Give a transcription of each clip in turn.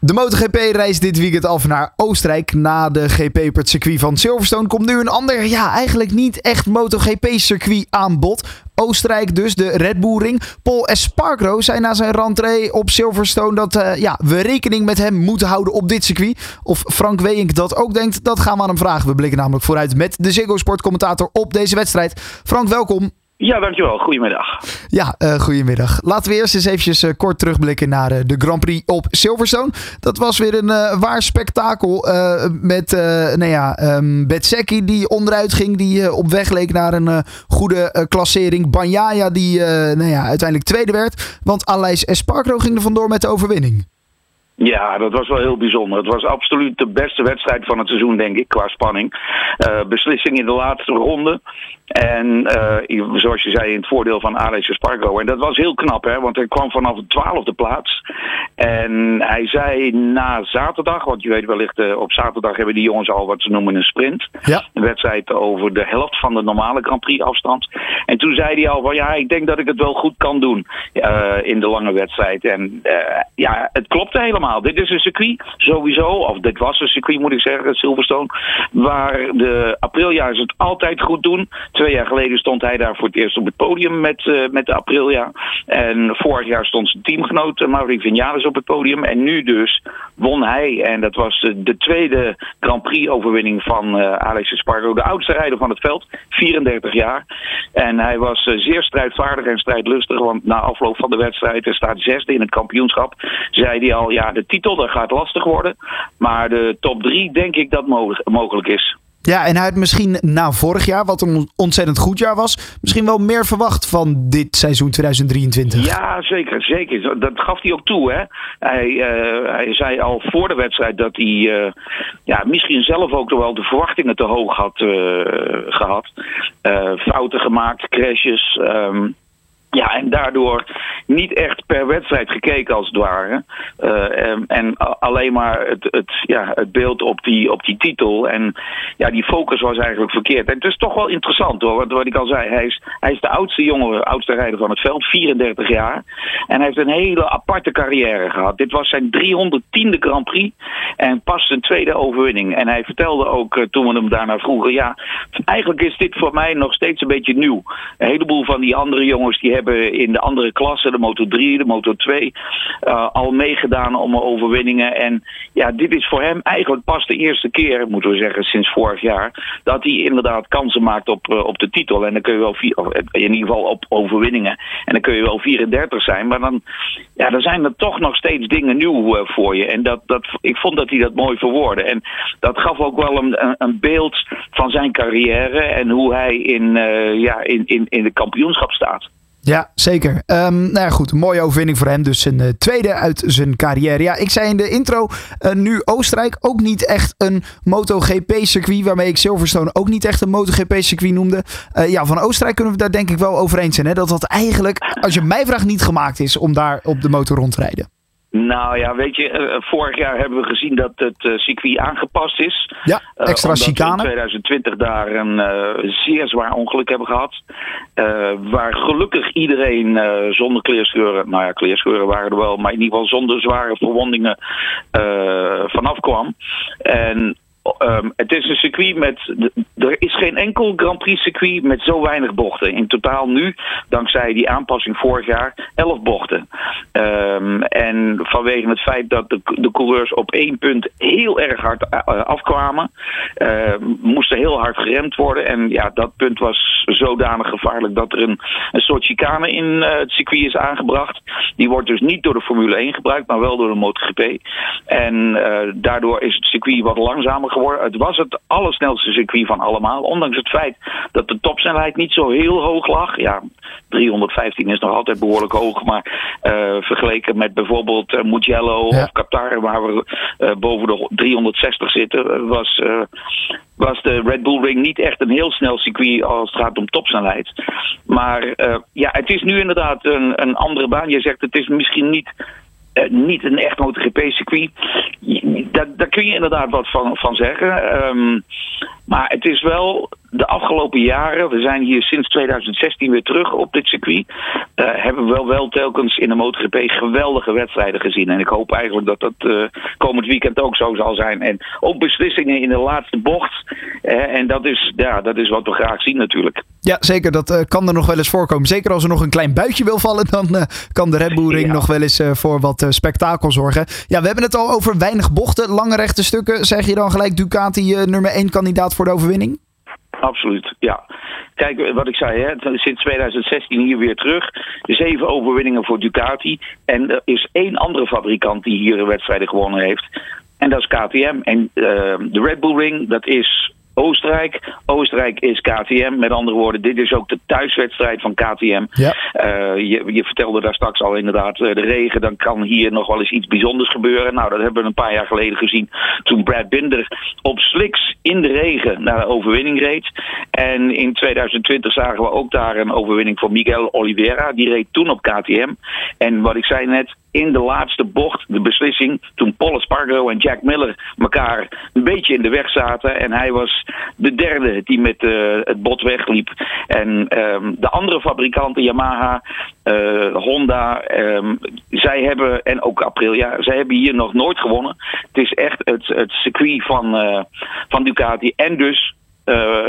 De MotoGP reist dit weekend af naar Oostenrijk. Na de GP het circuit van Silverstone komt nu een ander, ja, eigenlijk niet echt MotoGP-circuit aan bod. Oostenrijk dus, de Red Bull Ring. Paul Espargaro zei na zijn rentree op Silverstone dat uh, ja, we rekening met hem moeten houden op dit circuit. Of Frank Weink dat ook denkt, dat gaan we aan hem vragen. We blikken namelijk vooruit met de Ziggo Sport commentator op deze wedstrijd. Frank, welkom. Ja, dankjewel. Goedemiddag. Ja, uh, goedemiddag. Laten we eerst eens eventjes uh, kort terugblikken naar uh, de Grand Prix op Silverstone. Dat was weer een waar spektakel met nou ja, um, die onderuit ging, die op weg leek naar een goede klassering. Banyaya die nou ja, uiteindelijk tweede werd, want Aleix Espargaro ging er vandoor met de overwinning. Ja, dat was wel heel bijzonder. Het was absoluut de beste wedstrijd van het seizoen, denk ik, qua spanning. beslissing in de laatste ronde. En uh, zoals je zei, in het voordeel van Alex Espargo. En dat was heel knap, hè, want hij kwam vanaf de twaalfde plaats. En hij zei na zaterdag, want je weet wellicht, uh, op zaterdag hebben die jongens al wat ze noemen een sprint. Ja. Een wedstrijd over de helft van de normale Grand Prix afstand. En toen zei hij al van ja, ik denk dat ik het wel goed kan doen in de lange wedstrijd. En ja, het klopte helemaal. Dit is een circuit, sowieso, of dit was een circuit moet ik zeggen, Silverstone, waar de Apriljaars het altijd goed doen. Twee jaar geleden stond hij daar voor het eerst op het podium met, uh, met de Aprilia. En vorig jaar stond zijn teamgenoot uh, Mauri Vinales op het podium. En nu dus won hij. En dat was uh, de tweede Grand Prix overwinning van Alex Espargaro. De oudste rijder van het veld. 34 jaar. En hij was zeer strijdvaardig en strijdlustig. Want na afloop van de wedstrijd, hij staat zesde in het kampioenschap. Zei hij al, ja de titel dat gaat lastig worden. Maar de top drie denk ik dat mogelijk is. Ja, en hij had misschien na vorig jaar, wat een ontzettend goed jaar was, misschien wel meer verwacht van dit seizoen 2023. Ja, zeker, zeker. Dat gaf hij ook toe. Hè? Hij, uh, hij zei al voor de wedstrijd dat hij uh, ja, misschien zelf ook wel de verwachtingen te hoog had uh, gehad. fouten gemaakt, crashes. Um, ja, en daardoor niet echt per wedstrijd gekeken als het ware. Uh, en, en, alleen maar het, het, ja, het beeld op die, op die titel. En ja, die focus was eigenlijk verkeerd. En het is toch wel interessant hoor, wat, wat ik al zei. Hij is, hij is de oudste jongen, oudste rijder van het veld, 34 jaar. En hij heeft een hele aparte carrière gehad. Dit was zijn 310e Grand Prix. En pas zijn tweede overwinning. En hij vertelde ook uh, toen we hem daarna vroegen: ja, eigenlijk is dit voor mij nog steeds een beetje nieuw. Een heleboel van die andere jongens die hebben in de andere klassen, de Moto 3, de Moto 2, uh, al meegedaan om overwinningen. En ja, dit is voor hem eigenlijk pas de eerste keer, moeten we zeggen, sinds vorig jaar, dat hij inderdaad kansen maakt op, uh, op de titel. En dan kun je wel, vier, of in ieder geval op overwinningen. En dan kun je wel 34 zijn, maar dan, ja, dan zijn er toch nog steeds dingen nieuw voor je. En dat, dat, ik vond dat hij dat mooi verwoordde. En dat gaf ook wel een, een, een beeld van zijn carrière en hoe hij in, ja, in, in, in de kampioenschap staat. Ja, zeker. Um, nou ja, goed. Mooie overwinning voor hem. Dus een uh, tweede uit zijn carrière. Ja, ik zei in de intro, uh, nu Oostenrijk ook niet echt een MotoGP-circuit. Waarmee ik Silverstone ook niet echt een MotoGP-circuit noemde. Uh, ja, van Oostenrijk kunnen we daar denk ik wel over eens zijn. Hè? Dat dat eigenlijk, als je mij vraagt, niet gemaakt is om daar op de motor rond te rijden. Nou ja, weet je, uh, vorig jaar hebben we gezien dat het uh, circuit aangepast is. Ja, extra chicane. in 2020 daar een zeer zwaar ongeluk hebben gehad. waar gelukkig iedereen zonder kleerscheuren, nou ja, kleerscheuren waren er wel, maar in ieder geval zonder zware verwondingen vanaf kwam. En Um, het is een circuit met. Er is geen enkel Grand Prix circuit met zo weinig bochten. In totaal nu, dankzij die aanpassing vorig jaar, 11 bochten. Um, en vanwege het feit dat de, coureurs op één punt heel erg hard uh, afkwamen, uh, moest er heel hard geremd worden. En ja, dat punt was zodanig gevaarlijk dat er een, een soort chicane in uh, het circuit is aangebracht. Die wordt dus niet door de Formule 1 gebruikt, maar wel door de MotoGP. En daardoor is het circuit wat langzamer geworden. Het was het allersnelste circuit van allemaal. Ondanks het feit dat de topsnelheid niet zo heel hoog lag. Ja, 315 is nog altijd behoorlijk hoog. Maar uh, vergeleken met bijvoorbeeld uh, Mugello ja. of Qatar, waar we uh, boven de 360 zitten, was, was de Red Bull Ring niet echt een heel snel circuit als het gaat om topsnelheid. Maar ja, het is nu inderdaad een, een andere baan. Je zegt het is misschien niet niet een echt MotoGP-circuit. Daar, daar kun je inderdaad wat van, van zeggen. Um, maar het is wel de afgelopen jaren, we zijn hier sinds 2016 weer terug op dit circuit, uh, hebben we wel, wel telkens in de MotoGP geweldige wedstrijden gezien. En ik hoop eigenlijk dat dat uh, komend weekend ook zo zal zijn. En ook beslissingen in de laatste bocht. en dat is, ja, dat is wat we graag zien natuurlijk. Ja, zeker. Dat uh, kan er nog wel eens voorkomen. Zeker als er nog een klein buitje wil vallen, dan kan de Red Bull Ring ja. nog wel eens voor wat spektakel zorgen. Ja, we hebben het al over weinig bochten, lange rechte stukken. Zeg je dan gelijk Ducati nummer 1 kandidaat voor de overwinning? Absoluut, ja. Kijk, wat ik zei, hè, sinds 2016 hier weer terug. Zeven overwinningen voor Ducati. En er is één andere fabrikant die hier wedstrijden gewonnen heeft. En dat is KTM. En uh, de Red Bull Ring, dat is Oostenrijk. Oostenrijk is KTM. Met andere woorden, dit is ook de thuiswedstrijd van KTM. Ja. Uh, je, je, vertelde daar straks al inderdaad uh, de regen. Dan kan hier nog wel eens iets bijzonders gebeuren. Nou, dat hebben we een paar jaar geleden gezien. Toen Brad Binder op sliks in de regen naar de overwinning reed. En in 2020 zagen we ook daar een overwinning voor Miguel Oliveira. Die reed toen op KTM. En wat ik zei net, in de laatste bocht de beslissing toen Paul Espargaro en Jack Miller elkaar een beetje in de weg zaten. En hij was de derde die met uh, het bot wegliep. En um, de andere fabrikanten, Yamaha, uh, Honda, um, zij hebben, en ook Aprilia, zij hebben hier nog nooit gewonnen. Het is echt het, het circuit van, uh, van Ducati en dus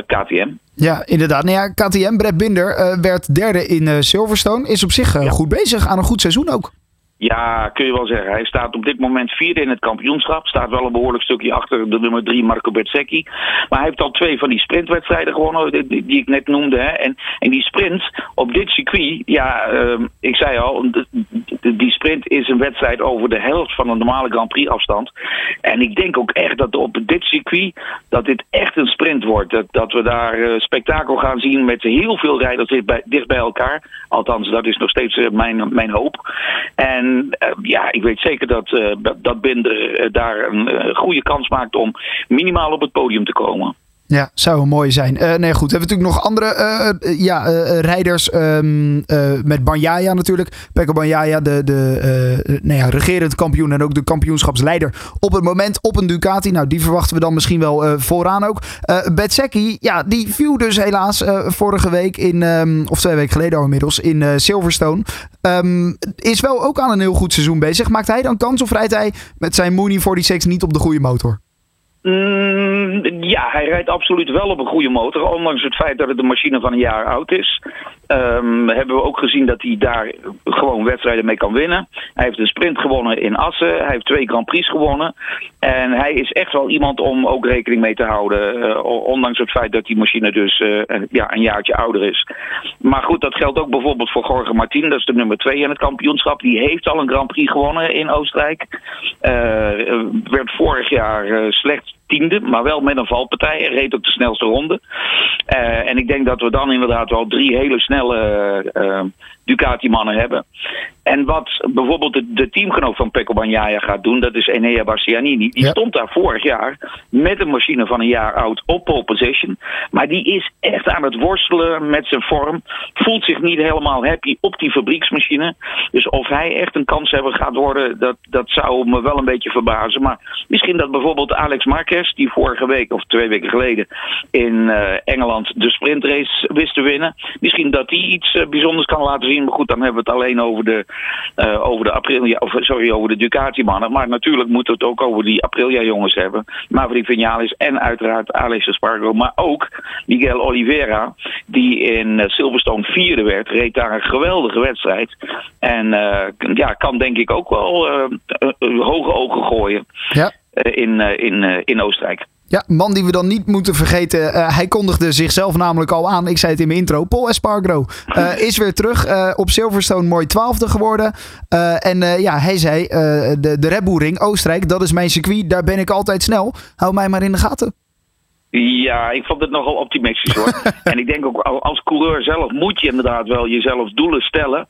KTM. Ja, inderdaad. Nou ja, KTM, Brett Binder, werd derde in Silverstone. Is op zich ja. goed bezig aan een goed seizoen ook. Ja, kun je wel zeggen. Hij staat op dit moment vierde in het kampioenschap. Staat wel een behoorlijk stukje achter de nummer drie Marco Bezzecchi. Maar hij heeft al twee van die sprintwedstrijden gewonnen, die, ik net noemde. Hè. En, en die sprint op dit circuit, ja, uh, ik zei al, die sprint is een wedstrijd over de helft van een normale Grand Prix afstand. En ik denk ook echt dat op dit circuit, dat dit echt een sprint wordt. Dat, dat we daar uh, spektakel gaan zien met heel veel rijders dicht bij, elkaar. Althans, dat is nog steeds uh, mijn, mijn hoop. En uh, ja, ik weet zeker dat, uh, dat Binder uh, daar een goede kans maakt om minimaal op het podium te komen. Ja, zou mooi zijn. Uh, nee, goed. We hebben natuurlijk nog andere uh, ja, uh, rijders. Um, met Banjaya natuurlijk. Pekka Banjaya, de, de nou ja, regerend kampioen en ook de kampioenschapsleider op het moment op een Ducati. Nou, die verwachten we dan misschien wel vooraan ook. Betsecki, ja, die viel dus helaas vorige week in, um, of twee weken geleden al inmiddels, in Silverstone. Um, is wel ook aan een heel goed seizoen bezig. Maakt hij dan kans of rijdt hij met zijn Mooney 46 niet op de goede motor? Mm, ja, hij rijdt absoluut wel op een goede motor. Ondanks het feit dat het een machine van een jaar oud is. Um, hebben we ook gezien dat hij daar gewoon wedstrijden mee kan winnen. Hij heeft een sprint gewonnen in Assen. Hij heeft twee Grand Prix gewonnen. En hij is echt wel iemand om ook rekening mee te houden. Uh, ondanks het feit dat die machine dus uh, ja, een jaartje ouder is. Maar goed, dat geldt ook bijvoorbeeld voor Jorge Martin. Dat is de nummer twee in het kampioenschap. Die heeft al een Grand Prix gewonnen in Oostenrijk. Uh, werd vorig jaar slechts tiende, maar wel met een valpartij. Hij reed ook de snelste ronde. Uh, en ik denk dat we dan inderdaad wel drie hele snelle uh, Ducati-mannen hebben. En wat bijvoorbeeld de, de teamgenoot van Pecco Bagnaia gaat doen, dat is Enea Bastianini. Die ja. stond daar vorig jaar met een machine van een jaar oud op pole position. Maar die is echt aan het worstelen met zijn vorm. Voelt zich niet helemaal happy op die fabrieksmachine. Dus of hij echt een kans hebben gaat worden, dat, dat zou me wel een beetje verbazen. Maar misschien dat bijvoorbeeld Alex Marquez, die vorige week of twee weken geleden in uh, Engeland de sprintrace wist te winnen. Misschien dat hij iets uh, bijzonders kan laten zien. Maar goed, dan hebben we het alleen over de uh, over de Aprilia, of sorry, over de Ducati-mannen. Maar natuurlijk moeten we het ook over die Aprilia-jongens hebben. Maverick Vinales en uiteraard Alex Espargaro. Maar ook Miguel Oliveira, die in Silverstone vierde werd. Reed daar een geweldige wedstrijd. En uh, ja, kan denk ik ook wel hoge ogen gooien ja. in, in, in Oostenrijk. Ja, man die we dan niet moeten vergeten. Uh, hij kondigde zichzelf namelijk al aan. Ik zei het in mijn intro. Paul Espargaro uh, is weer terug uh, op Silverstone. Mooi twaalfde geworden. en ja, hij zei, de, de Red Bull Ring, Oostenrijk, dat is mijn circuit. Daar ben ik altijd snel. Hou mij maar in de gaten. Ja, ik vond het nogal optimistisch hoor. en ik denk ook als coureur zelf moet je inderdaad wel jezelf doelen stellen.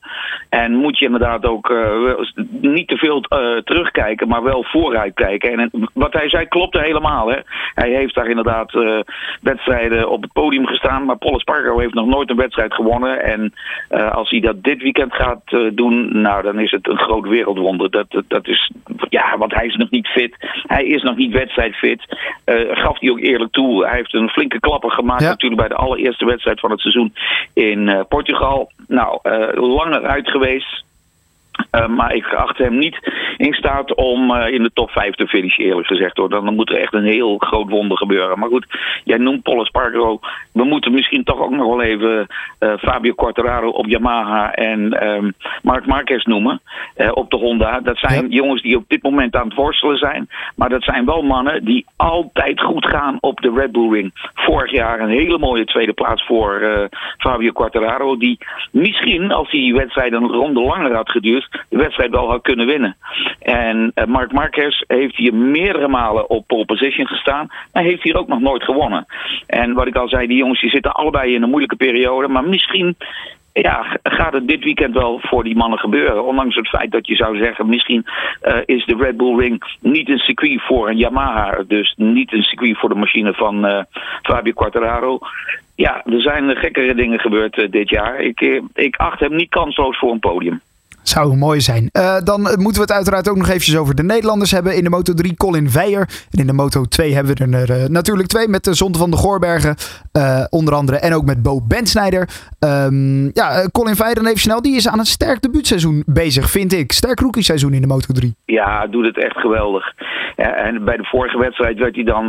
En moet je inderdaad ook uh, niet te veel uh, terugkijken, maar wel vooruit kijken. En wat hij zei klopte helemaal. Hè. Hij heeft daar inderdaad uh, wedstrijden op het podium gestaan. Maar Paul Espargaro heeft nog nooit een wedstrijd gewonnen. En als hij dat dit weekend gaat doen, nou dan is het een groot wereldwonder. Dat, dat, dat is Ja, want hij is nog niet fit. Hij is nog niet wedstrijdfit. Gaf hij ook eerlijk toe. Hij heeft een flinke klapper gemaakt natuurlijk bij de allereerste wedstrijd van het seizoen in uh, Portugal. Nou, uh, langer uit geweest. Uh, maar ik acht hem niet in staat om uh, in de top 5 te finishen, eerlijk gezegd. Hoor. Dan, dan moet er echt een heel groot wonder gebeuren. Maar goed, jij noemt Paul Espargaro. We moeten misschien toch ook nog wel even uh, Fabio Quartararo op Yamaha en um, Mark Marquez noemen. op de Honda. Dat zijn ja. jongens die op dit moment aan het worstelen zijn. Maar dat zijn wel mannen die altijd goed gaan op de Red Bull Ring. Vorig jaar een hele mooie tweede plaats voor Fabio Quartararo. Die misschien, als die wedstrijd een ronde langer had geduurd de wedstrijd wel had kunnen winnen. En uh, Mark Marquez heeft hier meerdere malen op pole position gestaan. Maar heeft hier ook nog nooit gewonnen. En wat ik al zei, die jongens die zitten allebei in een moeilijke periode. Maar misschien ja, gaat het dit weekend wel voor die mannen gebeuren. Ondanks het feit dat je zou zeggen, misschien uh, is de Red Bull Ring niet een circuit voor een Yamaha. Dus niet een circuit voor de machine van uh, Fabio Quartararo. Ja, er zijn gekkere dingen gebeurd dit jaar. Ik, ik acht hem niet kansloos voor een podium. Zou mooi zijn. Uh, dan moeten we het uiteraard ook nog eventjes over de Nederlanders hebben. In de Moto 3 Colin Weijer. En in de Moto 2 hebben we er uh, natuurlijk twee. Met de Zonde van de Goorbergen. Uh, onder andere. En ook met Bo Bensnijder. Um, ja, Colin Weijer even snel. Die is aan een sterk debuutseizoen bezig, vind ik. Sterk rookie seizoen in de Moto 3. Ja, doet het echt geweldig. En bij de vorige wedstrijd werd hij dan,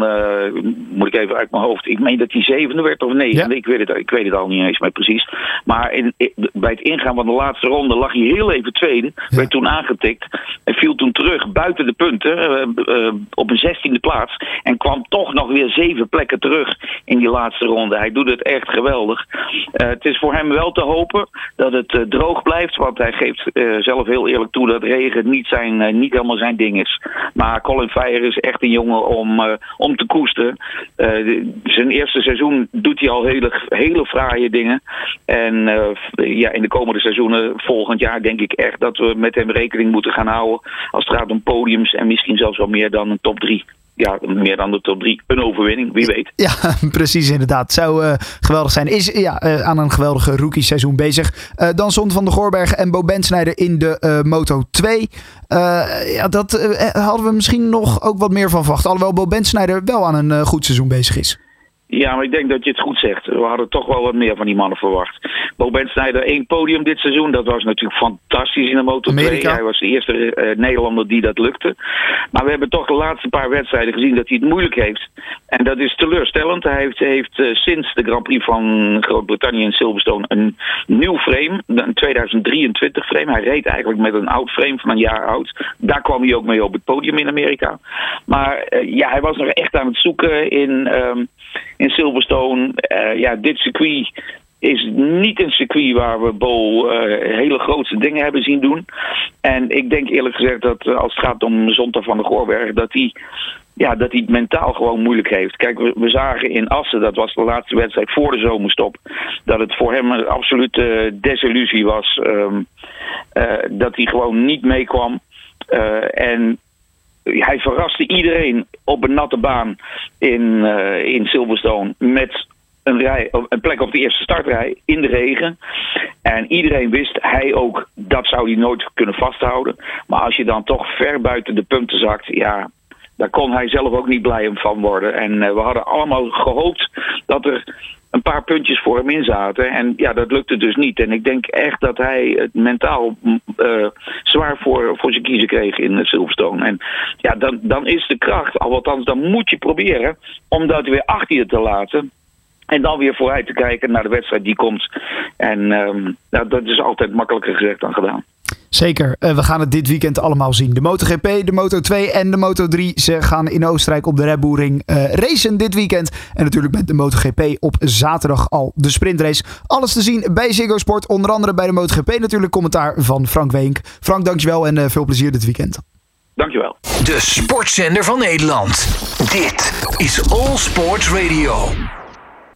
moet ik even uit mijn hoofd. Ik meen dat hij zevende werd of negende. Ja. Ik, weet het, ik weet het al niet eens meer precies. Maar in, in, bij het ingaan van de laatste ronde lag hij heel even tweede. Ja. Werd toen aangetikt. En viel toen terug buiten de punten. Uh, uh, op een zestiende plaats. En kwam toch nog weer zeven plekken terug in die laatste ronde. Hij doet het echt geweldig. Uh, het is voor hem wel te hopen dat het droog blijft. Want hij geeft zelf heel eerlijk toe dat regen niet, zijn, niet helemaal zijn ding is. Maar Colin Fire is echt een jongen om, om te koesten. zijn eerste seizoen doet hij al hele, hele fraaie dingen. En ja, in de komende seizoenen volgend jaar denk ik echt dat we met hem rekening moeten gaan houden als het gaat om podiums en misschien zelfs wel meer dan een top 3 ja, meer dan de top 3. Een overwinning, wie weet. Ja, precies inderdaad. Zou uh, geweldig zijn. Is ja, uh, aan een geweldige rookie seizoen bezig. Uh, dan Zon van de Goorbergen en Bo Bensnijder in de Moto 2. ja, dat hadden we misschien nog ook wat meer van verwacht. Alhoewel Bo Bensnijder wel aan een goed seizoen bezig is. Ja, maar ik denk dat je het goed zegt. We hadden toch wel wat meer van die mannen verwacht. Bo Bensnijder één podium dit seizoen. Dat was natuurlijk fantastisch in de Moto 2. Hij was de eerste uh, Nederlander die dat lukte. Maar we hebben toch de laatste paar wedstrijden gezien dat hij het moeilijk heeft. En dat is teleurstellend. Hij heeft, heeft uh, sinds de Grand Prix van Groot-Brittannië in Silverstone een nieuw frame. Een 2023 frame. Hij reed eigenlijk met een oud frame van een jaar oud. Daar kwam hij ook mee op het podium in Amerika. Maar uh, ja, hij was nog echt aan het zoeken in... Um, in Silverstone. Uh, ja, dit circuit is niet een circuit waar we Bo uh, hele grootste dingen hebben zien doen. En ik denk eerlijk gezegd dat uh, als het gaat om Zonta van de Goorberg, dat hij ja, dat hij het mentaal gewoon moeilijk heeft. Kijk, we, we, zagen in Assen, dat was de laatste wedstrijd voor de zomerstop, dat het voor hem een absolute desillusie was. Uh, dat hij gewoon niet meekwam. en hij verraste iedereen op een natte baan in, uh, in Silverstone met een, rij, een plek op de eerste startrij in de regen. En iedereen wist, hij ook, dat zou hij nooit kunnen vasthouden. Maar als je dan toch ver buiten de punten zakt, ja, daar kon hij zelf ook niet blij van worden. En uh, we hadden allemaal gehoopt dat er een paar puntjes voor hem in zaten. En ja, dat lukte dus niet. En ik denk echt dat hij het mentaal uh, zwaar voor, voor zijn kiezen kreeg in Silverstone. En ja, dan, dan is de kracht, al althans, dan moet je proberen om dat weer achter je te laten. En dan weer vooruit te kijken naar de wedstrijd die komt. En um, nou, dat is altijd makkelijker gezegd dan gedaan. Zeker. Uh, we gaan het dit weekend allemaal zien. De MotoGP, de Moto2 en de Moto3. Ze gaan in Oostenrijk op de Red Bull Ring uh, racen dit weekend. En natuurlijk met de MotoGP op zaterdag al de sprintrace. Alles te zien bij Ziggo Sport. Onder andere bij de MotoGP natuurlijk commentaar van Frank Weenk. Frank, dankjewel en uh, veel plezier dit weekend. Dankjewel. De sportzender van Nederland. Dit is All Sports Radio.